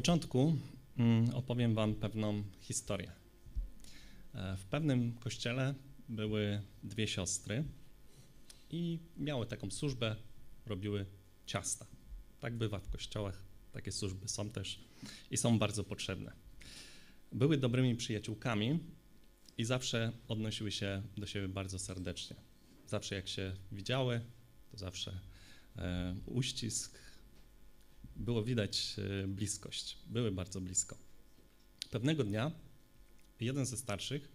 początku mm, opowiem Wam pewną historię. E, w pewnym kościele były dwie siostry i miały taką służbę, robiły ciasta. Tak bywa w kościołach, takie służby są też i są bardzo potrzebne. Były dobrymi przyjaciółkami i zawsze odnosiły się do siebie bardzo serdecznie. Zawsze jak się widziały, to zawsze e, uścisk, było widać e, bliskość, były bardzo blisko. Pewnego dnia jeden ze starszych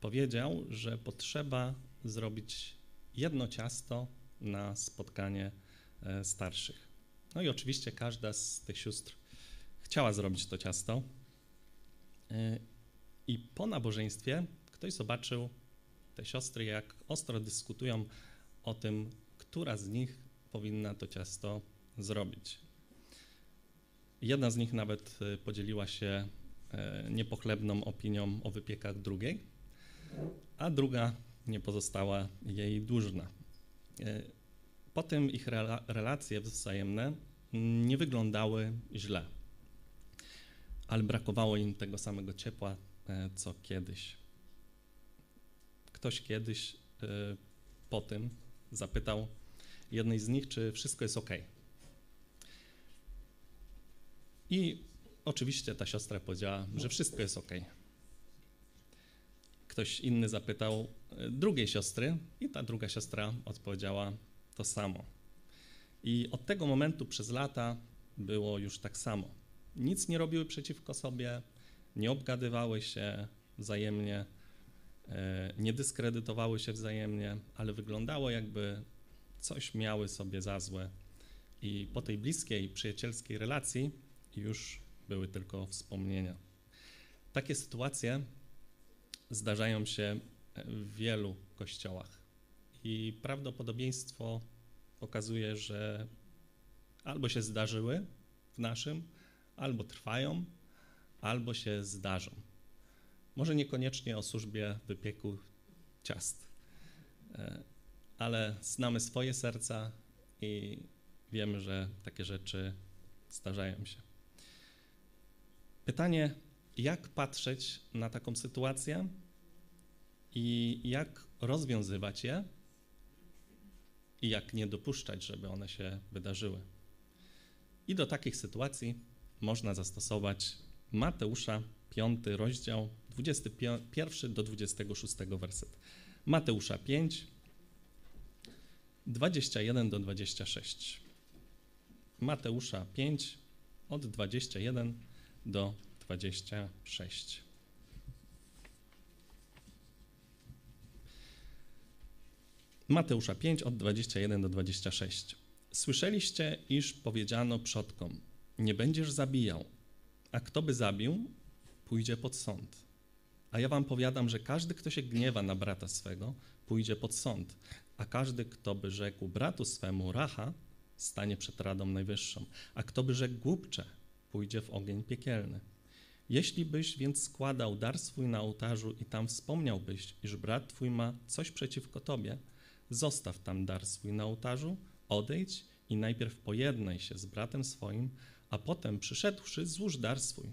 powiedział, że potrzeba zrobić jedno ciasto na spotkanie e, starszych. No i oczywiście każda z tych sióstr chciała zrobić to ciasto. E, I po nabożeństwie ktoś zobaczył te siostry, jak ostro dyskutują o tym, która z nich powinna to ciasto zrobić. Jedna z nich nawet e, podzieliła się niepochlebną opinią o wypiekach drugiej, a druga nie pozostała jej dłużna. E, potem ich relacje wzajemne nie wyglądały źle, ale brakowało im tego samego ciepła, e, co kiedyś. Ktoś kiedyś e, po tym zapytał jednej z nich, czy wszystko jest ok. I oczywiście ta siostra powiedziała, że wszystko jest ok ktoś inny zapytał e, drugiej siostry i ta druga siostra odpowiedziała to samo. I od tego momentu przez lata było już tak samo. Nic nie robiły przeciwko sobie, nie obgadywały się wzajemnie, e, nie dyskredytowały się wzajemnie, ale wyglądało jakby coś miały sobie za złe. I po tej bliskiej, przyjacielskiej relacji już były tylko wspomnienia. Takie sytuacje zdarzają się w wielu kościołach. I prawdopodobieństwo pokazuje, że albo się zdarzyły w naszym, albo trwają, albo się zdarzą. Może niekoniecznie o służbie wypieku ciast, e, ale znamy swoje serca i wiemy, że takie rzeczy zdarzają się. Pytanie, jak patrzeć na taką sytuację i jak rozwiązywać je i jak nie dopuszczać, żeby one się wydarzyły. I do takich sytuacji można zastosować Mateusza, 5 rozdział, 21 do 26 werset. Mateusza 5, 21 do 26. Mateusza 5, od 21 do 26. Mateusza 5 od 21 do 26. Słyszeliście, iż powiedziano przodkom: Nie będziesz zabijał, a kto by zabił, pójdzie pod sąd. A ja wam powiadam, że każdy, kto się gniewa na brata swego, pójdzie pod sąd, a każdy, kto by rzekł bratu swemu racha, stanie przed Radą Najwyższą, a kto by rzekł głupcze, pójdzie w ogień piekielny. Jeśli byś więc składał dar swój na ołtarzu i tam wspomniałbyś, iż brat twój ma coś przeciwko tobie, zostaw tam dar swój na ołtarzu, odejdź i najpierw pojednaj się z bratem swoim, a potem przyszedłszy złóż dar swój.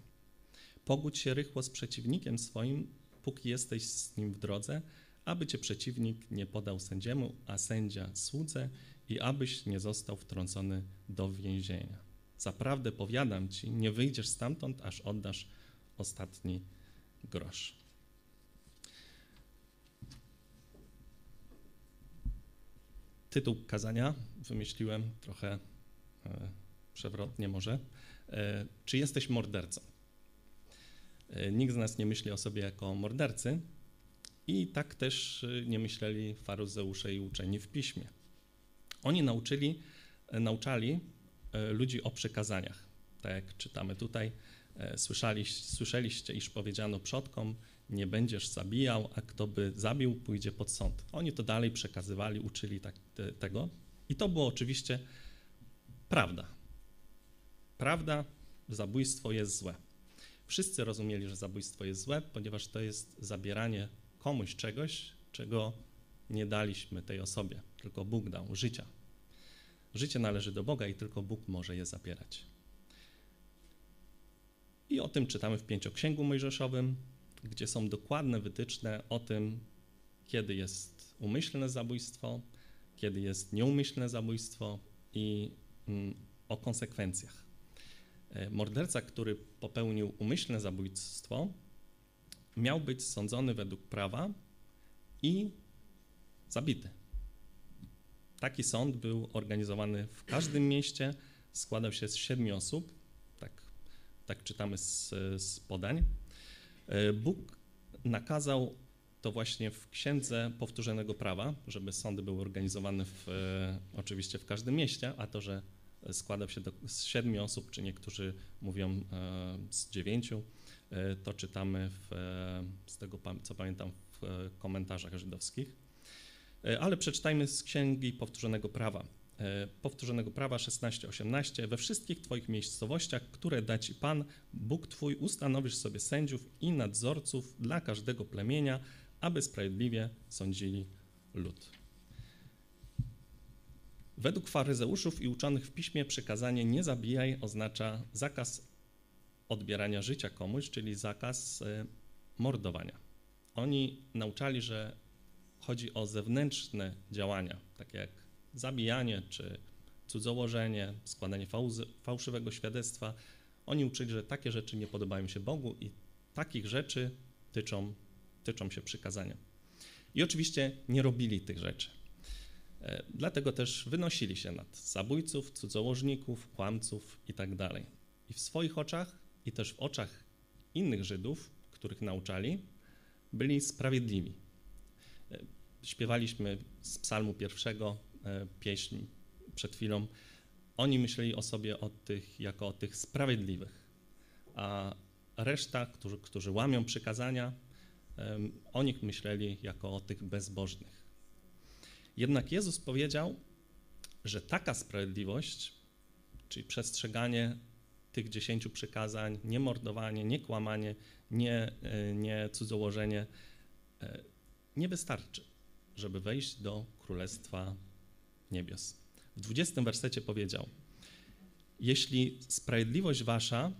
Pogódź się rychło z przeciwnikiem swoim, póki jesteś z nim w drodze, aby cię przeciwnik nie podał sędziemu, a sędzia słudze i abyś nie został wtrącony do więzienia. Zaprawdę powiadam ci, nie wyjdziesz stamtąd, aż oddasz ostatni grosz. Tytuł kazania wymyśliłem trochę e, przewrotnie może. E, czy jesteś mordercą? E, nikt z nas nie myśli o sobie jako mordercy i tak też nie myśleli faryzeusze i uczeni w piśmie. Oni nauczyli, nauczali ludzi o przykazaniach. Tak jak czytamy tutaj, słyszeliście, słyszeliście, iż powiedziano przodkom, nie będziesz zabijał, a kto by zabił, pójdzie pod sąd. Oni to dalej przekazywali, uczyli tak, te, tego i to było oczywiście prawda. Prawda, zabójstwo jest złe. Wszyscy rozumieli, że zabójstwo jest złe, ponieważ to jest zabieranie komuś czegoś, czego nie daliśmy tej osobie, tylko Bóg dał życia. Życie należy do Boga i tylko Bóg może je zabierać. I o tym czytamy w Pięcioksięgu Mojżeszowym, gdzie są dokładne wytyczne o tym, kiedy jest umyślne zabójstwo, kiedy jest nieumyślne zabójstwo i mm, o konsekwencjach. E, morderca, który popełnił umyślne zabójstwo, miał być sądzony według prawa i zabity. Taki sąd był organizowany w każdym mieście, składał się z siedmiu osób, tak, tak czytamy z, z podań. E, Bóg nakazał to właśnie w Księdze Powtórzonego Prawa, żeby sądy były organizowane w, e, oczywiście w każdym mieście, a to, że składał się do, z siedmiu osób, czy niektórzy mówią e, z dziewięciu, to czytamy w, z tego, co pamiętam, w komentarzach żydowskich. Ale przeczytajmy z Księgi Powtórzonego Prawa. E, powtórzonego prawa 16:18 we wszystkich twoich miejscowościach, które da ci Pan, Bóg twój, ustanowisz sobie sędziów i nadzorców dla każdego plemienia, aby sprawiedliwie sądzili lud. Według faryzeuszów i uczonych w piśmie przykazanie nie zabijaj oznacza zakaz odbierania życia komuś, czyli zakaz e, mordowania. Oni nauczali, że chodzi o zewnętrzne działania, takie jak zabijanie czy cudzołożenie, składanie fałszywego świadectwa. Oni uczyli, że takie rzeczy nie podobają się Bogu i takich rzeczy tyczą, tyczą się przykazania. I oczywiście nie robili tych rzeczy. E, dlatego też wynosili się nad zabójców, cudzołożników, kłamców itd. Tak I w swoich oczach, i też w oczach innych Żydów, których nauczali, byli sprawiedliwi. Śpiewaliśmy z psalmu pierwszego E, pieśń przed chwilą, oni myśleli o sobie o tych, jako o tych sprawiedliwych, a reszta, którzy, którzy łamią przykazania, o nich myśleli jako o tych bezbożnych. Jednak Jezus powiedział, że taka sprawiedliwość, czyli przestrzeganie tych dziesięciu przykazań, nie mordowanie, nie kłamanie, nie, e, nie cudzołożenie, e, nie wystarczy, żeby wejść do Królestwa niebios. W 20 wersecie powiedział: Jeśli sprawiedliwość wasza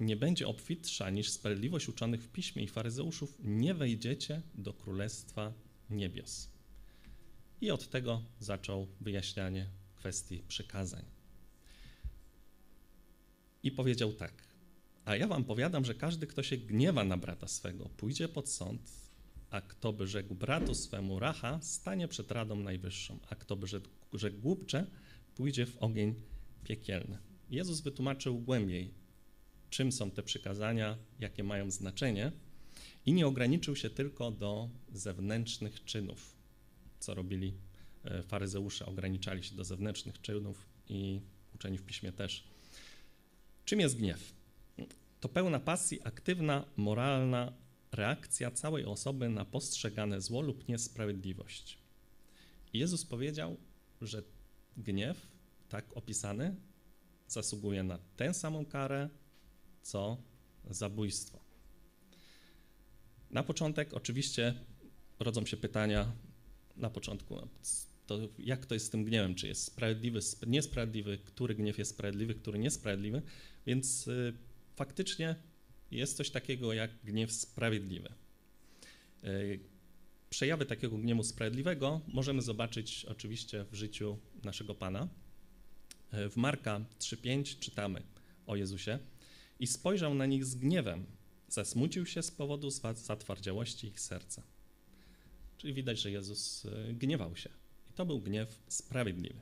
nie będzie obfitsza niż sprawiedliwość uczonych w piśmie i faryzeuszów, nie wejdziecie do królestwa niebios. I od tego zaczął wyjaśnianie kwestii przykazań. I powiedział tak: A ja wam powiadam, że każdy, kto się gniewa na brata swego, pójdzie pod sąd, a kto by rzekł bratu swemu racha, stanie przed Radą Najwyższą, a kto by rzekł że głupcze pójdzie w ogień piekielny. Jezus wytłumaczył głębiej, czym są te przykazania, jakie mają znaczenie i nie ograniczył się tylko do zewnętrznych czynów, co robili e, faryzeusze, ograniczali się do zewnętrznych czynów i uczeni w piśmie też. Czym jest gniew? To pełna pasji, aktywna, moralna reakcja całej osoby na postrzegane zło lub niesprawiedliwość. Jezus powiedział, że gniew, tak opisany, zasługuje na tę samą karę, co zabójstwo. Na początek oczywiście rodzą się pytania na początku, to jak to jest z tym gniewem, czy jest sprawiedliwy, niesprawiedliwy, który gniew jest sprawiedliwy, który niesprawiedliwy, więc y, faktycznie jest coś takiego jak gniew sprawiedliwy. Y, przejawy takiego gniewu sprawiedliwego możemy zobaczyć oczywiście w życiu naszego Pana. E, w Marka 3:5 czytamy o Jezusie i spojrzał na nich z gniewem, zasmucił się z powodu zatwardziałości ich serca. Czyli widać, że Jezus e, gniewał się. I to był gniew sprawiedliwy.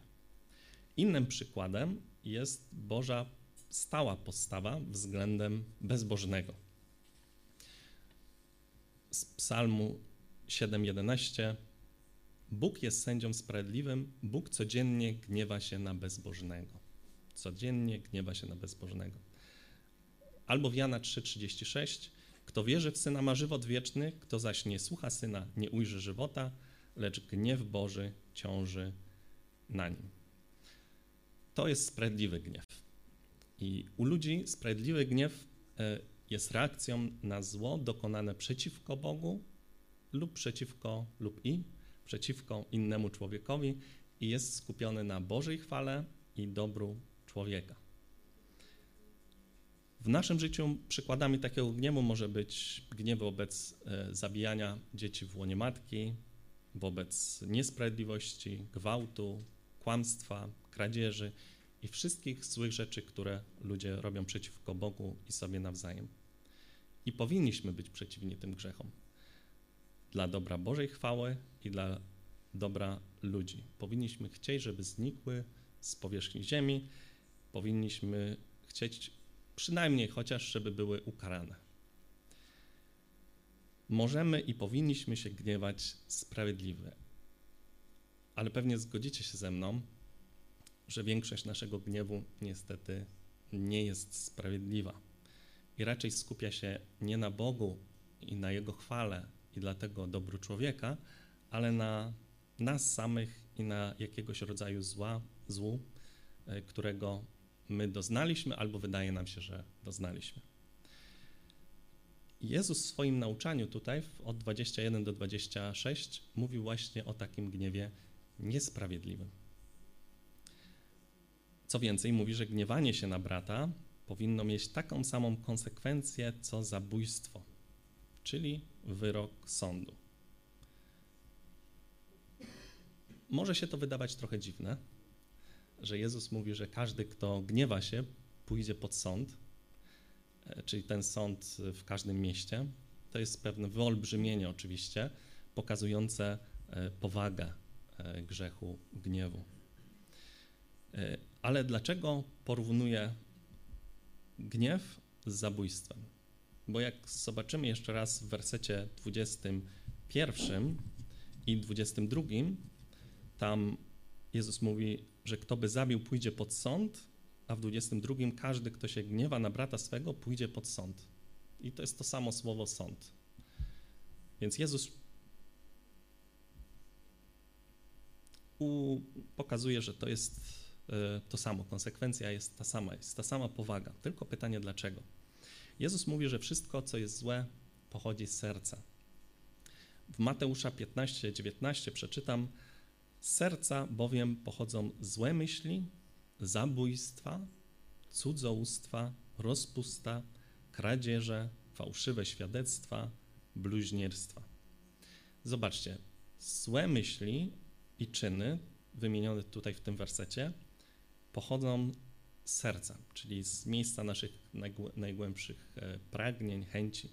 Innym przykładem jest Boża stała postawa względem bezbożnego. Z psalmu 7:11 Bóg jest sędzią sprawiedliwym, Bóg codziennie gniewa się na bezbożnego. Codziennie gniewa się na bezbożnego. Albo w Jana 3:36 Kto wierzy w Syna ma żywot wieczny, kto zaś nie słucha Syna nie ujrzy żywota, lecz gniew Boży ciąży na nim. To jest sprawiedliwy gniew. I u ludzi sprawiedliwy gniew e, jest reakcją na zło dokonane przeciwko Bogu lub przeciwko, lub i przeciwko innemu człowiekowi i jest skupiony na Bożej chwale i dobru człowieka. W naszym życiu przykładami takiego gniewu może być gniew wobec e, zabijania dzieci w łonie matki, wobec niesprawiedliwości, gwałtu, kłamstwa, kradzieży i wszystkich złych rzeczy, które ludzie robią przeciwko Bogu i sobie nawzajem. I powinniśmy być przeciwni tym grzechom dla dobra Bożej chwały i dla dobra ludzi. Powinniśmy chcieć, żeby znikły z powierzchni ziemi, powinniśmy chcieć przynajmniej chociaż, żeby były ukarane. Możemy i powinniśmy się gniewać sprawiedliwie, ale pewnie zgodzicie się ze mną, że większość naszego gniewu niestety nie jest sprawiedliwa i raczej skupia się nie na Bogu i na Jego chwale i dlatego dobru człowieka, ale na nas samych i na jakiegoś rodzaju zła, złu, e, którego my doznaliśmy albo wydaje nam się, że doznaliśmy. Jezus w swoim nauczaniu tutaj od 21 do 26 mówił właśnie o takim gniewie niesprawiedliwym. Co więcej, mówi, że gniewanie się na brata powinno mieć taką samą konsekwencję co zabójstwo, czyli wyrok sądu. Może się to wydawać trochę dziwne, że Jezus mówi, że każdy, kto gniewa się, pójdzie pod sąd, e, czyli ten sąd w każdym mieście. To jest pewne wyolbrzymienie oczywiście, pokazujące e, powagę e, grzechu gniewu. Ale dlaczego porównuje gniew z zabójstwem? Bo jak zobaczymy jeszcze raz w wersecie 21 i 22, tam Jezus mówi, że kto by zabił, pójdzie pod sąd, a w 22 każdy, kto się gniewa na brata swego, pójdzie pod sąd. I to jest to samo słowo sąd. Więc Jezus u, pokazuje, że to jest to samo, konsekwencja jest ta sama, jest ta sama powaga. Tylko pytanie dlaczego. Jezus mówi, że wszystko, co jest złe, pochodzi z serca. W Mateusza 15, 19 przeczytam, z serca bowiem pochodzą złe myśli, zabójstwa, cudzołóstwa, rozpusta, kradzieże, fałszywe świadectwa, bluźnierstwa. Zobaczcie, złe myśli i czyny wymienione tutaj w tym wersecie pochodzą z serca, czyli z miejsca naszych najgłębszych e, pragnień, chęci.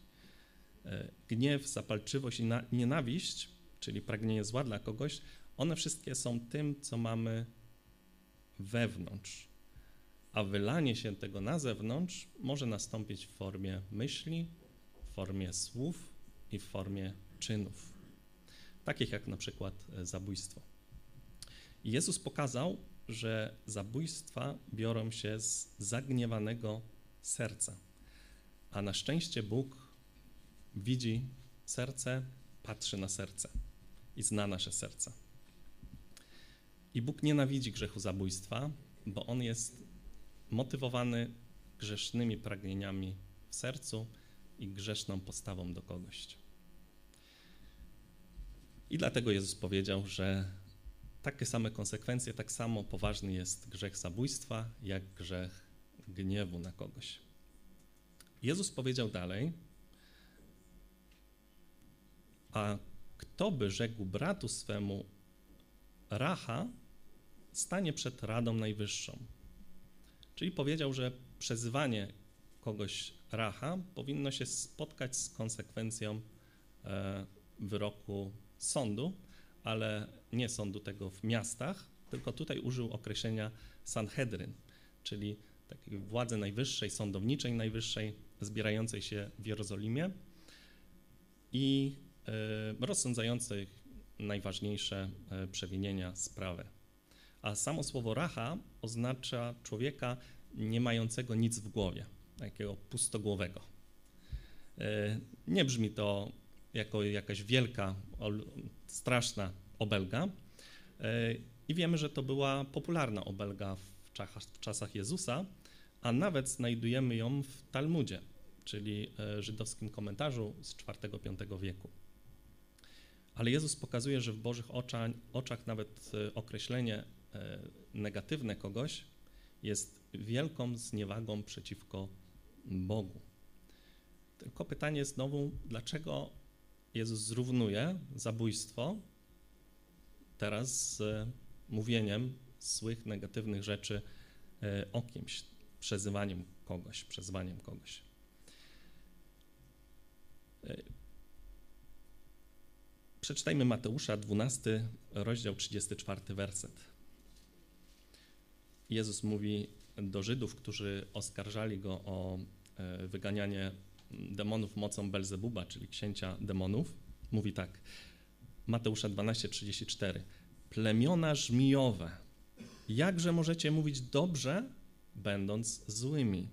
E, gniew, zapalczywość i nienawiść, czyli pragnienie zła dla kogoś, one wszystkie są tym, co mamy wewnątrz. A wylanie się tego na zewnątrz może nastąpić w formie myśli, w formie słów i w formie czynów, takich jak na przykład e, zabójstwo. Jezus pokazał, że zabójstwa biorą się z zagniewanego serca. A na szczęście Bóg widzi serce, patrzy na serce i zna nasze serca. I Bóg nienawidzi grzechu zabójstwa, bo on jest motywowany grzesznymi pragnieniami w sercu i grzeszną postawą do kogoś. I dlatego Jezus powiedział, że takie same konsekwencje, tak samo poważny jest grzech zabójstwa, jak grzech gniewu na kogoś. Jezus powiedział dalej, a kto by rzekł bratu swemu Racha, stanie przed Radą Najwyższą. Czyli powiedział, że przezywanie kogoś Racha powinno się spotkać z konsekwencją e, wyroku sądu, ale nie sądu tego w miastach, tylko tutaj użył określenia Sanhedryn, czyli takiej władzy najwyższej, sądowniczej najwyższej, zbierającej się w Jerozolimie i e, rozsądzającej najważniejsze e, przewinienia sprawy. A samo słowo racha oznacza człowieka nie mającego nic w głowie, takiego pustogłowego. E, nie brzmi to jako jakaś wielka, straszna obelga. E, I wiemy, że to była popularna obelga w czasach, w czasach Jezusa, a nawet znajdujemy ją w Talmudzie, czyli e, żydowskim komentarzu z IV-V wieku. Ale Jezus pokazuje, że w Bożych oczach, oczach nawet określenie negatywne kogoś jest wielką zniewagą przeciwko Bogu. Tylko pytanie znowu, dlaczego Jezus zrównuje zabójstwo teraz z mówieniem złych, negatywnych rzeczy e, o kimś, przezywaniem kogoś, przezywaniem kogoś. E, przeczytajmy Mateusza 12, rozdział 34, werset. Jezus mówi do Żydów, którzy oskarżali go o e, wyganianie demonów mocą Belzebuba, czyli księcia demonów. Mówi tak, Mateusza 12, 34. Plemiona żmijowe, jakże możecie mówić dobrze, będąc złymi?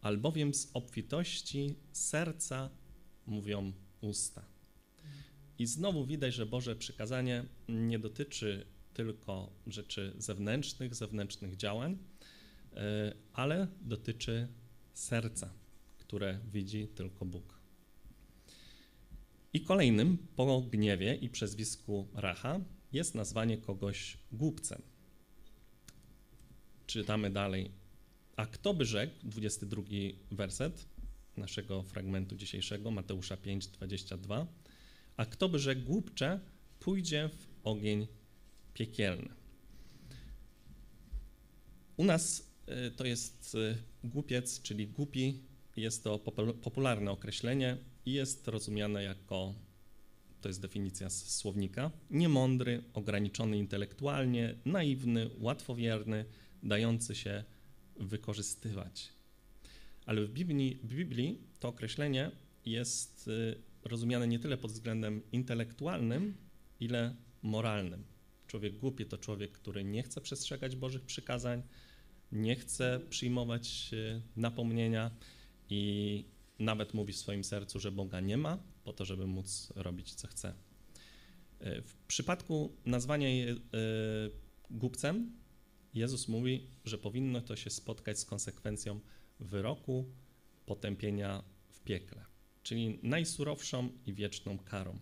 Albowiem z obfitości serca mówią usta. I znowu widać, że Boże przykazanie nie dotyczy tylko rzeczy zewnętrznych, zewnętrznych działań, e, ale dotyczy serca, które widzi tylko Bóg. I kolejnym po gniewie i przezwisku Racha jest nazwanie kogoś głupcem. Czytamy dalej. A kto by rzekł, 22 werset naszego fragmentu dzisiejszego, Mateusza 5, 22. A kto by rzekł głupcze, pójdzie w ogień piekielny. U nas y, to jest y, głupiec, czyli głupi, jest to popularne określenie i jest rozumiane jako, to jest definicja z słownika, niemądry, ograniczony intelektualnie, naiwny, łatwowierny, dający się wykorzystywać. Ale w Biblii, w Biblii to określenie jest y, rozumiane nie tyle pod względem intelektualnym, ile moralnym. Człowiek głupi to człowiek, który nie chce przestrzegać Bożych przykazań, nie chce przyjmować y, napomnienia i nawet mówi w swoim sercu, że Boga nie ma, po to, żeby móc robić co chce. Y, w przypadku nazwania je głupcem, Jezus mówi, że powinno to się spotkać z konsekwencją wyroku potępienia w piekle, czyli najsurowszą i wieczną karą.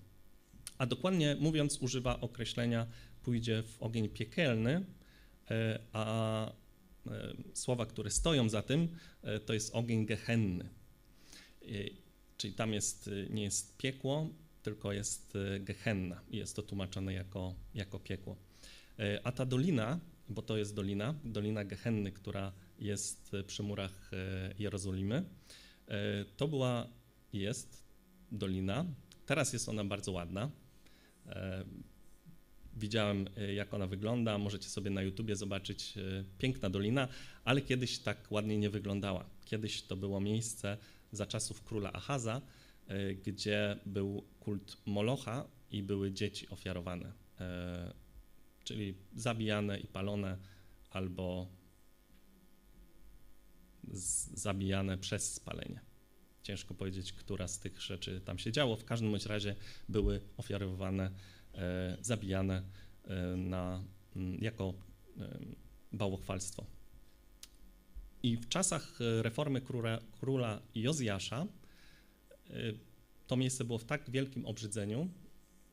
A dokładnie mówiąc, używa określenia pójdzie w ogień piekielny, e, a e, słowa, które stoją za tym, e, to jest ogień gehenny. Czyli tam jest, nie jest piekło, tylko jest gehenna jest to tłumaczone jako, jako piekło. A ta dolina, bo to jest dolina, dolina gehenny, która jest przy murach e, Jerozolimy. E, to była, jest dolina. Teraz jest ona bardzo ładna. E, widziałem, jak ona wygląda. Możecie sobie na YouTubie zobaczyć piękna dolina, ale kiedyś tak ładnie nie wyglądała. Kiedyś to było miejsce za czasów króla Achaza, gdzie był kult Molocha i były dzieci ofiarowane, czyli zabijane i palone albo zabijane przez spalenie. Ciężko powiedzieć, która z tych rzeczy tam się działo. W każdym bądź razie były ofiarowane, e, zabijane e, na, mm, jako e, bałwochwalstwo. I w czasach reformy króla, króla Jozjasza to miejsce było w tak wielkim obrzydzeniu,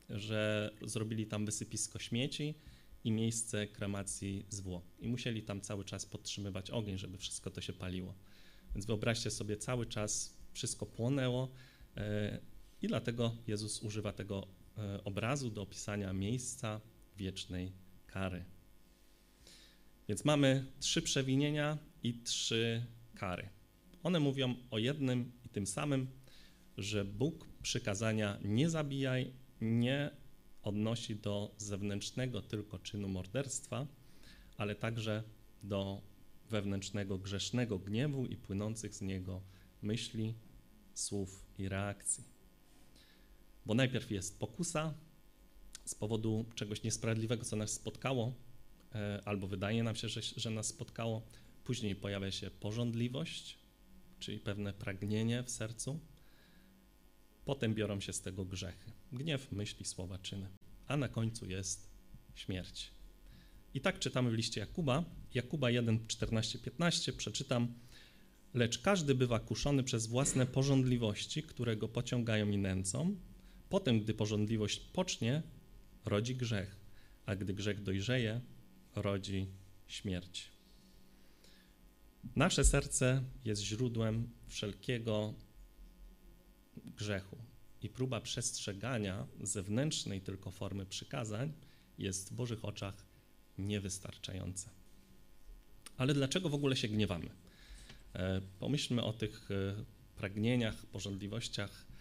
że zrobili tam wysypisko śmieci, i miejsce kremacji zwłok. I musieli tam cały czas podtrzymywać ogień, żeby wszystko to się paliło. Więc wyobraźcie sobie, cały czas wszystko płonęło e, i dlatego Jezus używa tego e, obrazu do opisania miejsca wiecznej kary. Więc mamy trzy przewinienia i trzy kary. One mówią o jednym i tym samym, że Bóg przykazania nie zabijaj, nie odnosi do zewnętrznego tylko czynu morderstwa, ale także do wewnętrznego grzesznego gniewu i płynących z niego myśli, słów i reakcji. Bo najpierw jest pokusa z powodu czegoś niesprawiedliwego, co nas spotkało, e, albo wydaje nam się, że, że nas spotkało. Później pojawia się porządliwość, czyli pewne pragnienie w sercu. Potem biorą się z tego grzechy gniew, myśli, słowa, czyny. A na końcu jest śmierć. I tak czytamy w liście Jakuba, Jakuba 1, 14, 15, przeczytam. Lecz każdy bywa kuszony przez własne porządliwości, które go pociągają i nęcą. Potem, gdy porządliwość pocznie, rodzi grzech, a gdy grzech dojrzeje, rodzi śmierć. Nasze serce jest źródłem wszelkiego grzechu i próba przestrzegania zewnętrznej tylko formy przykazań jest w Bożych oczach niewystarczająca. Ale dlaczego w ogóle się gniewamy? E, pomyślmy o tych e, pragnieniach, pożądliwościach.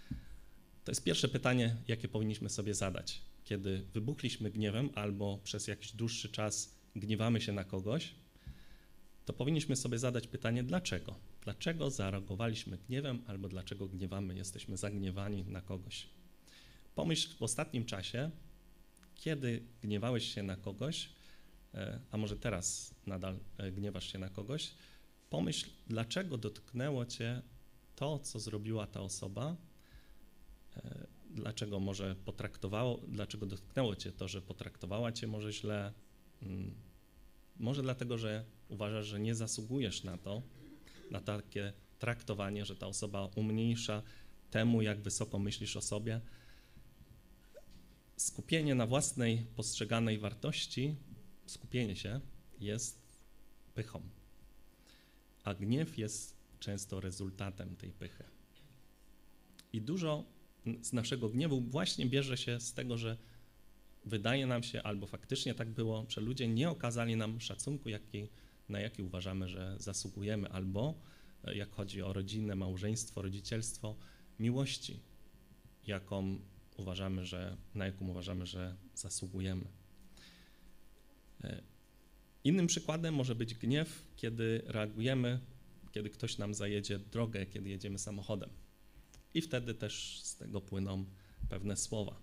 To jest pierwsze pytanie, jakie powinniśmy sobie zadać. Kiedy wybuchliśmy gniewem albo przez jakiś dłuższy czas gniewamy się na kogoś, to powinniśmy sobie zadać pytanie, dlaczego? Dlaczego zareagowaliśmy gniewem albo dlaczego gniewamy, jesteśmy zagniewani na kogoś? Pomyśl w ostatnim czasie, kiedy gniewałeś się na kogoś, e, a może teraz nadal e, gniewasz się na kogoś, pomyśl, dlaczego dotknęło cię to, co zrobiła ta osoba, dlaczego może potraktowało, dlaczego dotknęło cię to, że potraktowała cię może źle, mm, może dlatego, że uważasz, że nie zasługujesz na to, na takie traktowanie, że ta osoba umniejsza temu, jak wysoko myślisz o sobie. Skupienie na własnej postrzeganej wartości, skupienie się jest pychą, a gniew jest często rezultatem tej pychy. I dużo z naszego gniewu właśnie bierze się z tego, że wydaje nam się, albo faktycznie tak było, że ludzie nie okazali nam szacunku, jaki, na jaki uważamy, że zasługujemy, albo e, jak chodzi o rodzinę, małżeństwo, rodzicielstwo, miłości, jaką uważamy, że, na jaką uważamy, że zasługujemy. E, innym przykładem może być gniew, kiedy reagujemy, kiedy ktoś nam zajedzie drogę, kiedy jedziemy samochodem. I wtedy też z tego płyną pewne słowa,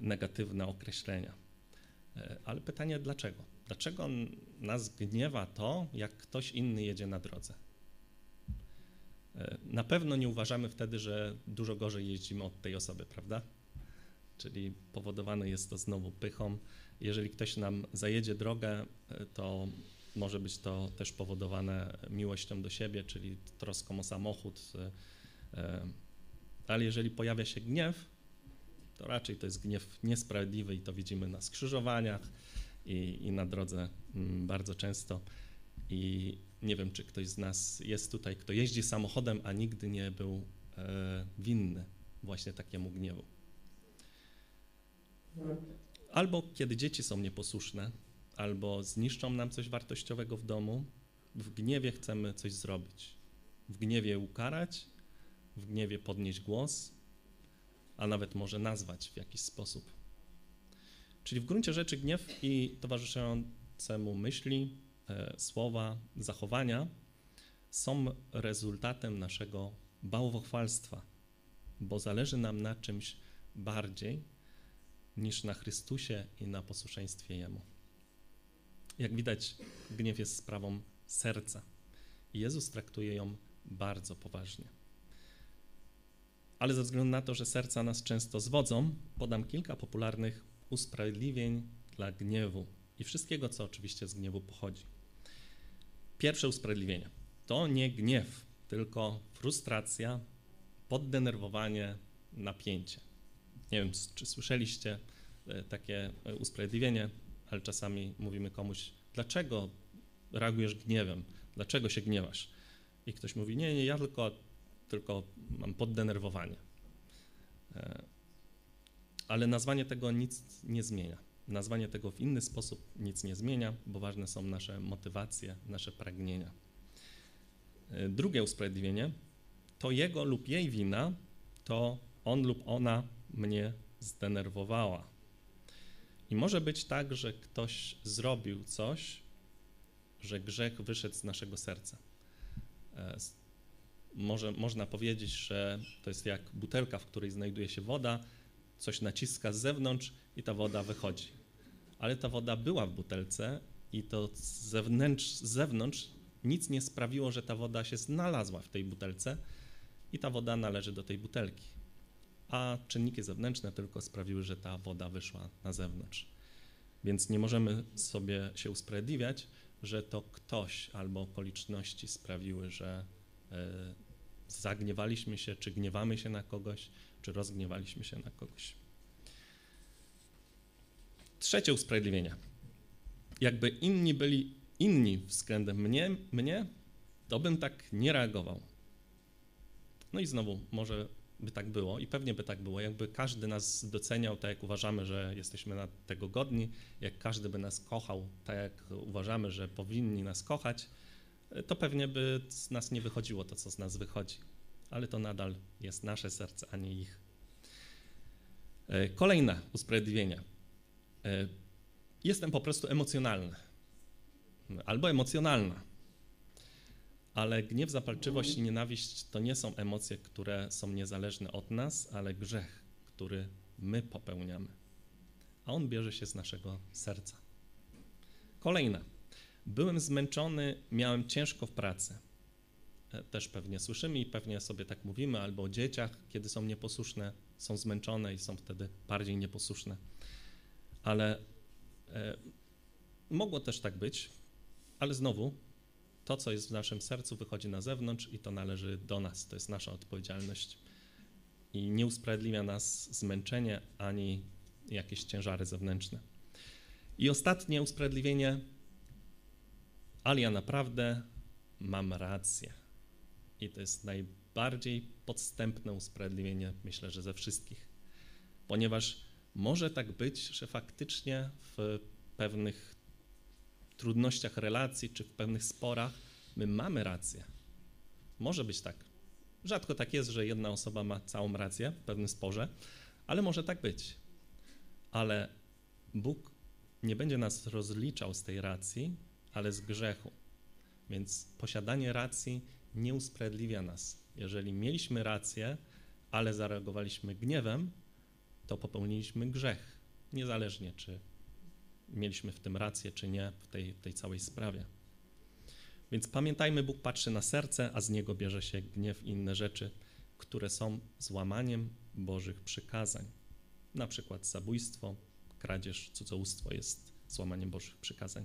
negatywne określenia. E, ale pytanie dlaczego? Dlaczego nas gniewa to, jak ktoś inny jedzie na drodze? E, na pewno nie uważamy wtedy, że dużo gorzej jeździmy od tej osoby, prawda? Czyli powodowane jest to znowu pychą. Jeżeli ktoś nam zajedzie drogę, e, to może być to też powodowane miłością do siebie, czyli troską o samochód. Ale jeżeli pojawia się gniew, to raczej to jest gniew niesprawiedliwy i to widzimy na skrzyżowaniach i, i na drodze mm, bardzo często. I nie wiem, czy ktoś z nas jest tutaj, kto jeździ samochodem, a nigdy nie był e, winny właśnie takiemu gniewu. Albo kiedy dzieci są nieposłuszne, albo zniszczą nam coś wartościowego w domu, w gniewie chcemy coś zrobić. W gniewie ukarać, w gniewie podnieść głos, a nawet może nazwać w jakiś sposób. Czyli w gruncie rzeczy gniew i towarzyszące mu myśli, e, słowa, zachowania są rezultatem naszego bałwochwalstwa, bo zależy nam na czymś bardziej niż na Chrystusie i na posłuszeństwie Jemu. Jak widać, gniew jest sprawą serca Jezus traktuje ją bardzo poważnie. Ale ze względu na to, że serca nas często zwodzą, podam kilka popularnych usprawiedliwień dla gniewu i wszystkiego, co oczywiście z gniewu pochodzi. Pierwsze usprawiedliwienie to nie gniew, tylko frustracja, poddenerwowanie, napięcie. Nie wiem, czy słyszeliście e, takie e, usprawiedliwienie, ale czasami mówimy komuś, dlaczego reagujesz gniewem, dlaczego się gniewasz? I ktoś mówi, nie, nie, ja tylko, tylko mam poddenerwowanie. E, ale nazwanie tego nic nie zmienia. Nazwanie tego w inny sposób nic nie zmienia, bo ważne są nasze motywacje, nasze pragnienia. E, drugie usprawiedliwienie to jego lub jej wina, to on lub ona mnie zdenerwowała. I może być tak, że ktoś zrobił coś, że grzech wyszedł z naszego serca. Może, można powiedzieć, że to jest jak butelka, w której znajduje się woda, coś naciska z zewnątrz i ta woda wychodzi. Ale ta woda była w butelce i to z zewnątrz, z zewnątrz nic nie sprawiło, że ta woda się znalazła w tej butelce i ta woda należy do tej butelki. A czynniki zewnętrzne tylko sprawiły, że ta woda wyszła na zewnątrz. Więc nie możemy sobie się usprawiedliwiać, że to ktoś albo okoliczności sprawiły, że zagniewaliśmy się, czy gniewamy się na kogoś, czy rozgniewaliśmy się na kogoś. Trzecie usprawiedliwienie. Jakby inni byli inni względem mnie, mnie to bym tak nie reagował. No i znowu, może by tak było i pewnie by tak było, jakby każdy nas doceniał tak, jak uważamy, że jesteśmy na tego godni, jak każdy by nas kochał tak, jak uważamy, że powinni nas kochać, to pewnie by z nas nie wychodziło to, co z nas wychodzi. Ale to nadal jest nasze serce, a nie ich. E, kolejne usprawiedliwienie. E, jestem po prostu emocjonalny albo emocjonalna. Ale gniew, zapalczywość i nienawiść to nie są emocje, które są niezależne od nas, ale grzech, który my popełniamy. A on bierze się z naszego serca. Kolejne. Byłem zmęczony, miałem ciężko w pracy. E, też pewnie słyszymy i pewnie sobie tak mówimy, albo o dzieciach, kiedy są nieposłuszne, są zmęczone i są wtedy bardziej nieposłuszne. Ale e, mogło też tak być, ale znowu to, co jest w naszym sercu, wychodzi na zewnątrz i to należy do nas. To jest nasza odpowiedzialność. I nie usprawiedliwia nas zmęczenie ani jakieś ciężary zewnętrzne. I ostatnie usprawiedliwienie, ale ja naprawdę mam rację. I to jest najbardziej podstępne usprawiedliwienie, myślę, że ze wszystkich. Ponieważ może tak być, że faktycznie w pewnych trudnościach relacji czy w pewnych sporach, my mamy rację. Może być tak. Rzadko tak jest, że jedna osoba ma całą rację w pewnym sporze, ale może tak być. Ale Bóg nie będzie nas rozliczał z tej racji, ale z grzechu. Więc posiadanie racji nie usprawiedliwia nas. Jeżeli mieliśmy rację, ale zareagowaliśmy gniewem, to popełniliśmy grzech, niezależnie czy mieliśmy w tym rację, czy nie, w tej, tej całej sprawie. Więc pamiętajmy, Bóg patrzy na serce, a z niego bierze się gniew i inne rzeczy, które są złamaniem Bożych przykazań. Na przykład zabójstwo, kradzież, cudzołóstwo jest złamaniem Bożych przykazań.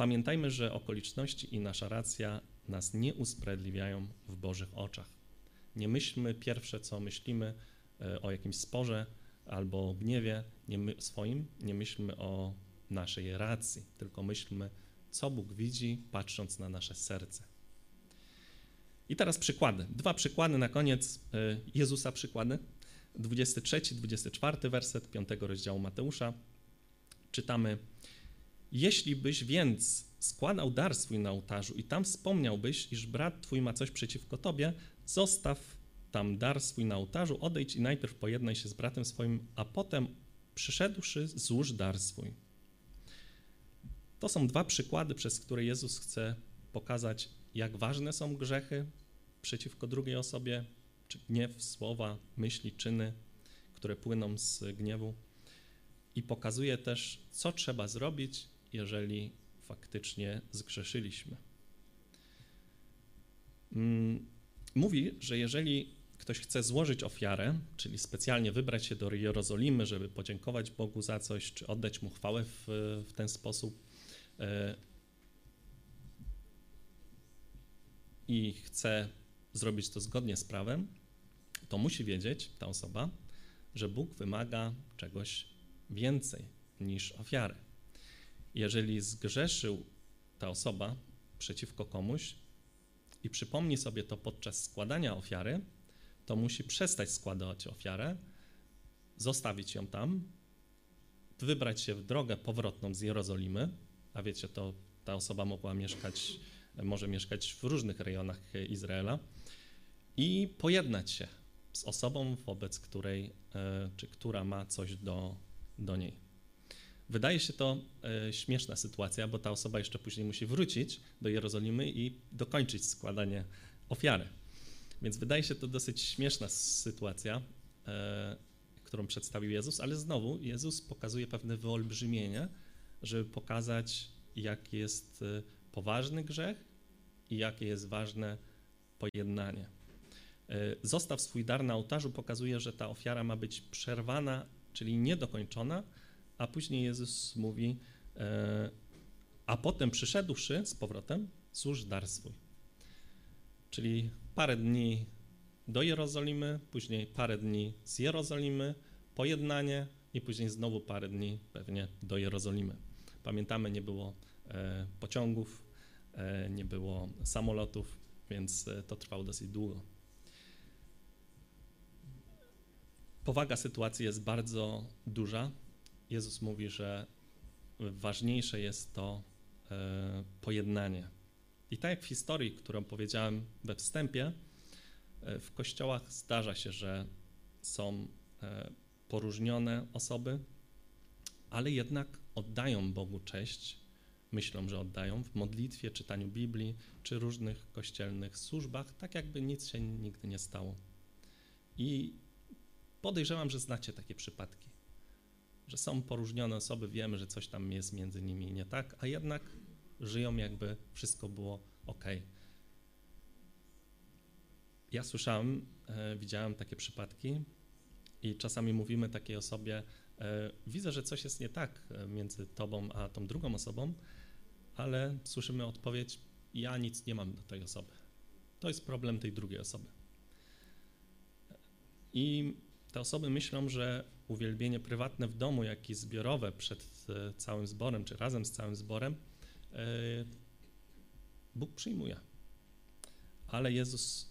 Pamiętajmy, że okoliczności i nasza racja nas nie usprawiedliwiają w Bożych oczach. Nie myślmy pierwsze, co myślimy e, o jakimś sporze, albo gniewie nie my, swoim, nie myślmy o naszej racji, tylko myślmy, co Bóg widzi, patrząc na nasze serce. I teraz przykłady. Dwa przykłady na koniec e, Jezusa przykłady. 23, 24 werset 5 rozdziału Mateusza. Czytamy: Jeśli byś więc składał dar swój na ołtarzu i tam wspomniałbyś, iż brat twój ma coś przeciwko tobie, zostaw tam dar swój na ołtarzu, odejdź i najpierw pojednaj się z bratem swoim, a potem przyszedłszy, złóż dar swój. To są dwa przykłady, przez które Jezus chce pokazać, jak ważne są grzechy przeciwko drugiej osobie, czy gniew, słowa, myśli, czyny, które płyną z gniewu. I pokazuje też, co trzeba zrobić, jeżeli faktycznie zgrzeszyliśmy. Mm, mówi, że jeżeli ktoś chce złożyć ofiarę, czyli specjalnie wybrać się do Jerozolimy, żeby podziękować Bogu za coś, czy oddać mu chwałę w, w ten sposób, e, i chce zrobić to zgodnie z prawem, to musi wiedzieć ta osoba, że Bóg wymaga czegoś więcej niż ofiary. Jeżeli zgrzeszył ta osoba przeciwko komuś i przypomni sobie to podczas składania ofiary, to musi przestać składać ofiarę, zostawić ją tam, wybrać się w drogę powrotną z Jerozolimy, a wiecie, to ta osoba mogła mieszkać, może mieszkać w różnych rejonach Izraela i pojednać się z osobą, wobec której, e, czy która ma coś do, do niej. Wydaje się to e, śmieszna sytuacja, bo ta osoba jeszcze później musi wrócić do Jerozolimy i dokończyć składanie ofiary. Więc wydaje się to dosyć śmieszna sytuacja, e, którą przedstawił Jezus, ale znowu Jezus pokazuje pewne wyolbrzymienie, żeby pokazać, jak jest e, poważny grzech i jakie jest ważne pojednanie. Zostaw swój dar na ołtarzu pokazuje, że ta ofiara ma być przerwana, czyli niedokończona, a później Jezus mówi, e, a potem przyszedłszy z powrotem, złóż dar swój. Czyli parę dni do Jerozolimy, później parę dni z Jerozolimy, pojednanie i później znowu parę dni pewnie do Jerozolimy. Pamiętamy, nie było e, pociągów, nie było samolotów, więc to trwało dosyć długo. Powaga sytuacji jest bardzo duża. Jezus mówi, że ważniejsze jest to pojednanie. I tak jak w historii, którą powiedziałem we wstępie, w kościołach zdarza się, że są poróżnione osoby, ale jednak oddają Bogu cześć, myślą, że oddają w modlitwie, czytaniu Biblii czy różnych kościelnych służbach, tak jakby nic się nigdy nie stało. I podejrzewam, że znacie takie przypadki, że są poróżnione osoby, wiemy, że coś tam jest między nimi nie tak, a jednak żyją jakby wszystko było ok. Ja słyszałem, e, widziałem takie przypadki i czasami mówimy takiej osobie, E, widzę, że coś jest nie tak e, między tobą a tą drugą osobą, ale słyszymy odpowiedź: Ja nic nie mam do tej osoby. To jest problem tej drugiej osoby. I te osoby myślą, że uwielbienie prywatne w domu, jak i zbiorowe przed e, całym zborem, czy razem z całym zborem, Bóg przyjmuje. Ale Jezus,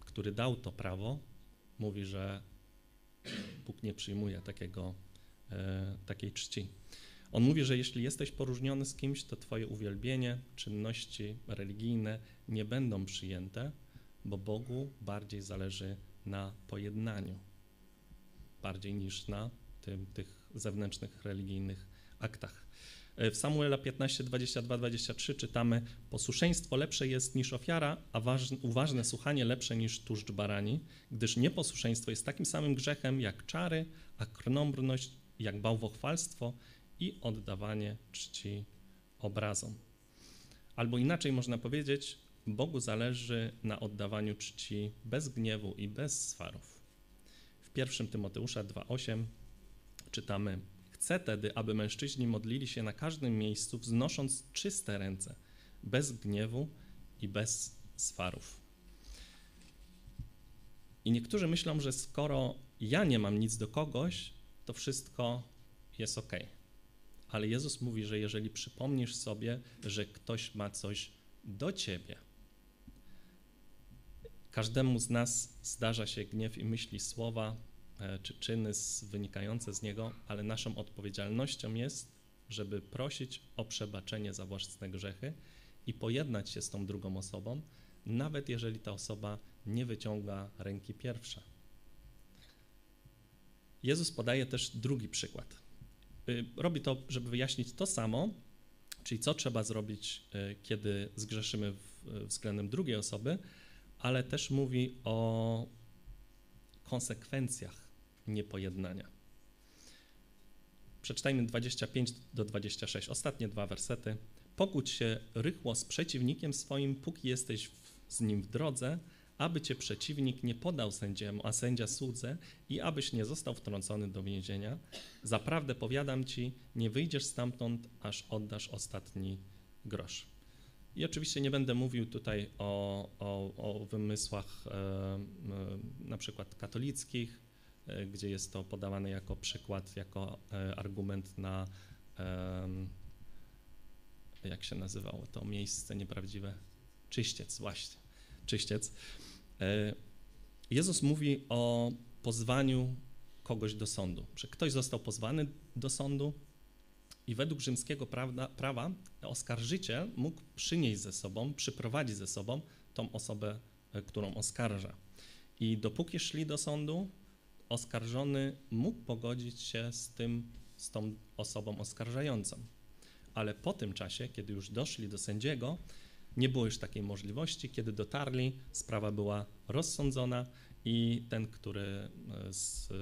który dał to prawo, mówi, że Bóg nie przyjmuje takiego, e, takiej czci. On mówi, że jeśli jesteś poróżniony z kimś, to twoje uwielbienie, czynności religijne nie będą przyjęte, bo Bogu bardziej zależy na pojednaniu, bardziej niż na tym, tych zewnętrznych religijnych aktach. E, w Samuela 15, 22, 23 czytamy: Posłuszeństwo lepsze jest niż ofiara, a ważne, uważne słuchanie lepsze niż tłuszcz barani, gdyż nieposłuszeństwo jest takim samym grzechem jak czary, a krnąbrność jak bałwochwalstwo i oddawanie czci obrazom. Albo inaczej można powiedzieć, Bogu zależy na oddawaniu czci bez gniewu i bez swarów. W 1 Tymoteusza 2,8 czytamy: Chcę tedy, aby mężczyźni modlili się na każdym miejscu, wznosząc czyste ręce, bez gniewu i bez swarów. I niektórzy myślą, że skoro ja nie mam nic do kogoś, to wszystko jest ok. Ale Jezus mówi, że jeżeli przypomnisz sobie, że ktoś ma coś do ciebie, każdemu z nas zdarza się gniew i myśli słowa, E, czy czyny wynikające z niego, ale naszą odpowiedzialnością jest, żeby prosić o przebaczenie za własne grzechy i pojednać się z tą drugą osobą, nawet jeżeli ta osoba nie wyciąga ręki pierwsza. Jezus podaje też drugi przykład. Y, robi to, żeby wyjaśnić to samo, czyli co trzeba zrobić, y, kiedy zgrzeszymy względem drugiej osoby, ale też mówi o konsekwencjach niepojednania. Przeczytajmy 25 do 26, ostatnie dwa wersety. Pokłóć się rychło z przeciwnikiem swoim, póki jesteś w, z nim w drodze, aby cię przeciwnik nie podał sędziemu, a sędzia słudze i abyś nie został wtrącony do więzienia. Zaprawdę powiadam ci, nie wyjdziesz stamtąd, aż oddasz ostatni grosz. I oczywiście nie będę mówił tutaj o, o, o wymysłach e, na przykład katolickich, E, gdzie jest to podawane jako przykład, jako e, argument na jak się nazywało to miejsce nieprawdziwe? Czyściec, właśnie, czyściec. Jezus mówi o pozwaniu kogoś do sądu, że ktoś został pozwany do sądu i według rzymskiego prawda, prawa oskarżyciel mógł przynieść ze sobą, przyprowadzić ze sobą tą osobę, którą oskarża. I dopóki szli do sądu, oskarżony mógł pogodzić się z tym, z tą osobą oskarżającą. Ale po tym czasie, kiedy już doszli do sędziego, nie było już takiej możliwości. Kiedy dotarli, sprawa była rozsądzona i ten, który e,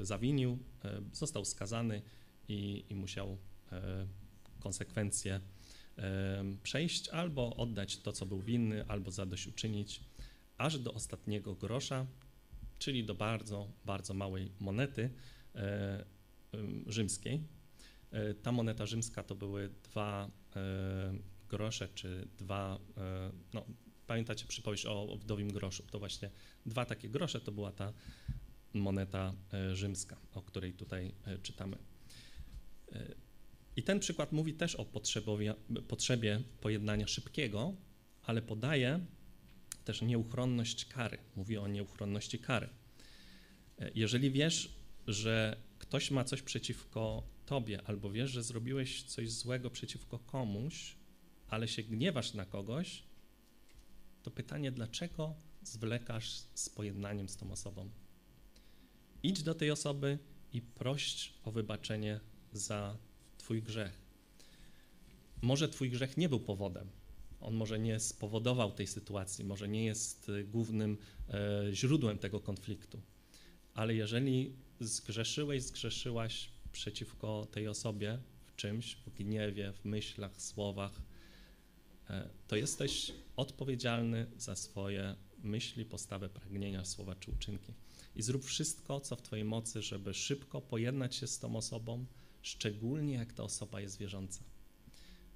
zawinił, e, został skazany i, i musiał e, konsekwencje przejść albo oddać to, co był winny, albo zadośćuczynić, aż do ostatniego grosza, czyli do bardzo, bardzo małej monety e, rzymskiej. E, ta moneta rzymska to były dwa e, grosze, czy dwa, no, pamiętacie przypowieść o, o wdowim groszu, to właśnie dwa takie grosze to była ta moneta rzymska, o której tutaj czytamy. I ten przykład mówi też o potrzebie pojednania szybkiego, ale podaje też nieuchronność kary. Mówi o nieuchronności kary. Jeżeli wiesz, że ktoś ma coś przeciwko tobie, albo wiesz, że zrobiłeś coś złego przeciwko komuś, ale się gniewasz na kogoś, to pytanie, dlaczego zwlekasz z pojednaniem z tą osobą? Idź do tej osoby i proś o wybaczenie za Twój grzech. Może Twój grzech nie był powodem, on może nie spowodował tej sytuacji, może nie jest y, głównym e, źródłem tego konfliktu, ale jeżeli zgrzeszyłeś, zgrzeszyłaś przeciwko tej osobie w czymś, w gniewie, w myślach, słowach, e, to jesteś odpowiedzialny za swoje myśli, postawę, pragnienia, słowa czy uczynki. I zrób wszystko, co w Twojej mocy, żeby szybko pojednać się z tą osobą, szczególnie jak ta osoba jest wierząca.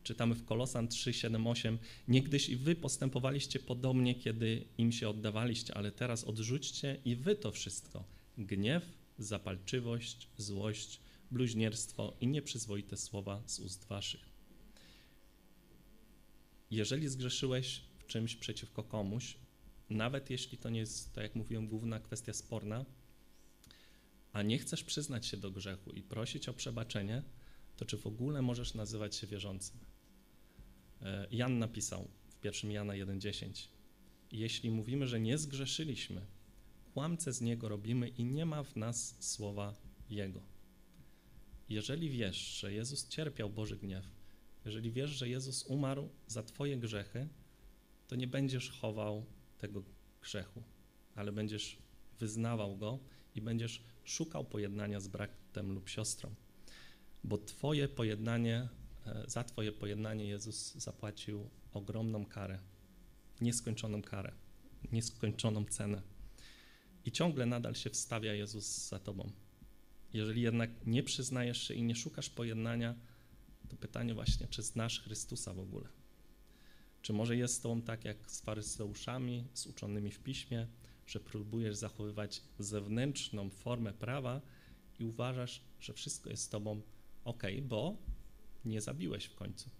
Czytamy w Kolosan 3, 7, 8. Niegdyś i wy postępowaliście podobnie, kiedy im się oddawaliście, ale teraz odrzućcie i wy to wszystko. Gniew, zapalczywość, złość, bluźnierstwo i nieprzyzwoite słowa z ust waszych. Jeżeli zgrzeszyłeś w czymś przeciwko komuś, nawet jeśli to nie jest, tak jak mówiłem, główna kwestia sporna, a nie chcesz przyznać się do grzechu i prosić o przebaczenie, to czy w ogóle możesz nazywać się wierzącym? E, Jan napisał w 1 Jana 1,10 Jeśli mówimy, że nie zgrzeszyliśmy, kłamce z Niego robimy i nie ma w nas słowa Jego. Jeżeli wiesz, że Jezus cierpiał Boży gniew, jeżeli wiesz, że Jezus umarł za Twoje grzechy, to nie będziesz chował tego grzechu, ale będziesz wyznawał go i będziesz szukał pojednania z bratem lub siostrą, bo Twoje pojednanie E, za Twoje pojednanie Jezus zapłacił ogromną karę, nieskończoną karę, nieskończoną cenę. I ciągle nadal się wstawia Jezus za Tobą. Jeżeli jednak nie przyznajesz się i nie szukasz pojednania, to pytanie właśnie, czy znasz Chrystusa w ogóle? Czy może jest Tobą tak jak z faryseuszami, z uczonymi w piśmie, że próbujesz zachowywać zewnętrzną formę prawa i uważasz, że wszystko jest z Tobą ok, bo nie zabiłeś w końcu.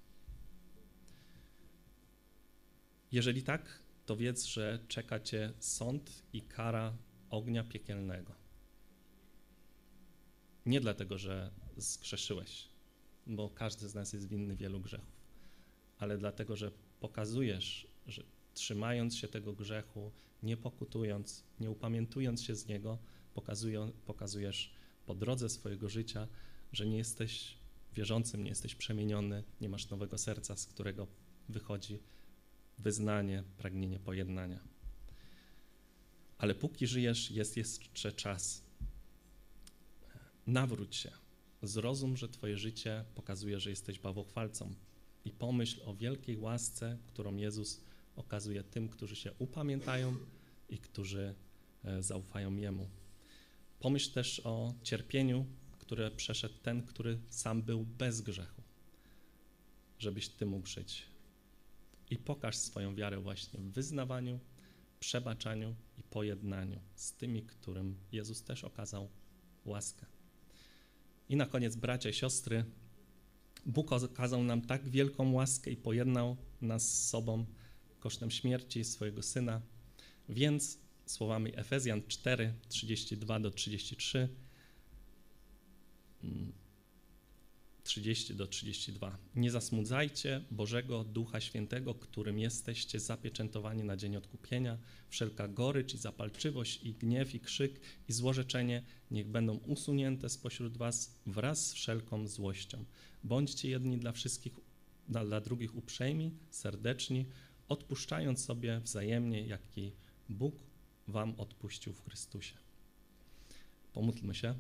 Jeżeli tak, to wiedz, że czeka cię sąd i kara ognia piekielnego. Nie dlatego, że zgrzeszyłeś, bo każdy z nas jest winny wielu grzechów, ale dlatego, że pokazujesz, że trzymając się tego grzechu, nie pokutując, nie upamiętując się z niego, pokazujesz po drodze swojego życia, że nie jesteś wierzącym nie jesteś przemieniony, nie masz nowego serca, z którego wychodzi wyznanie, pragnienie pojednania. Ale póki żyjesz, jest jeszcze czas. Nawróć się. Zrozum, że Twoje życie pokazuje, że jesteś bałwochwalcą i pomyśl o wielkiej łasce, którą Jezus okazuje tym, którzy się upamiętają i którzy e, zaufają Jemu. Pomyśl też o cierpieniu, które przeszedł ten, który sam był bez grzechu, żebyś Ty mógł żyć. I pokaż swoją wiarę właśnie w wyznawaniu, przebaczaniu i pojednaniu z tymi, którym Jezus też okazał łaskę. I na koniec, bracia i siostry, Bóg okazał nam tak wielką łaskę i pojednał nas z sobą kosztem śmierci swojego Syna, więc słowami Efezjan 4, 32 do 33 30 do 32. Nie zasmudzajcie Bożego Ducha Świętego, którym jesteście zapieczętowani na dzień odkupienia. Wszelka gorycz i zapalczywość i gniew i krzyk i złorzeczenie niech będą usunięte spośród was wraz z wszelką złością. Bądźcie jedni dla wszystkich, dla drugich uprzejmi, serdeczni, odpuszczając sobie wzajemnie, jaki Bóg wam odpuścił w Chrystusie. Pomódlmy się.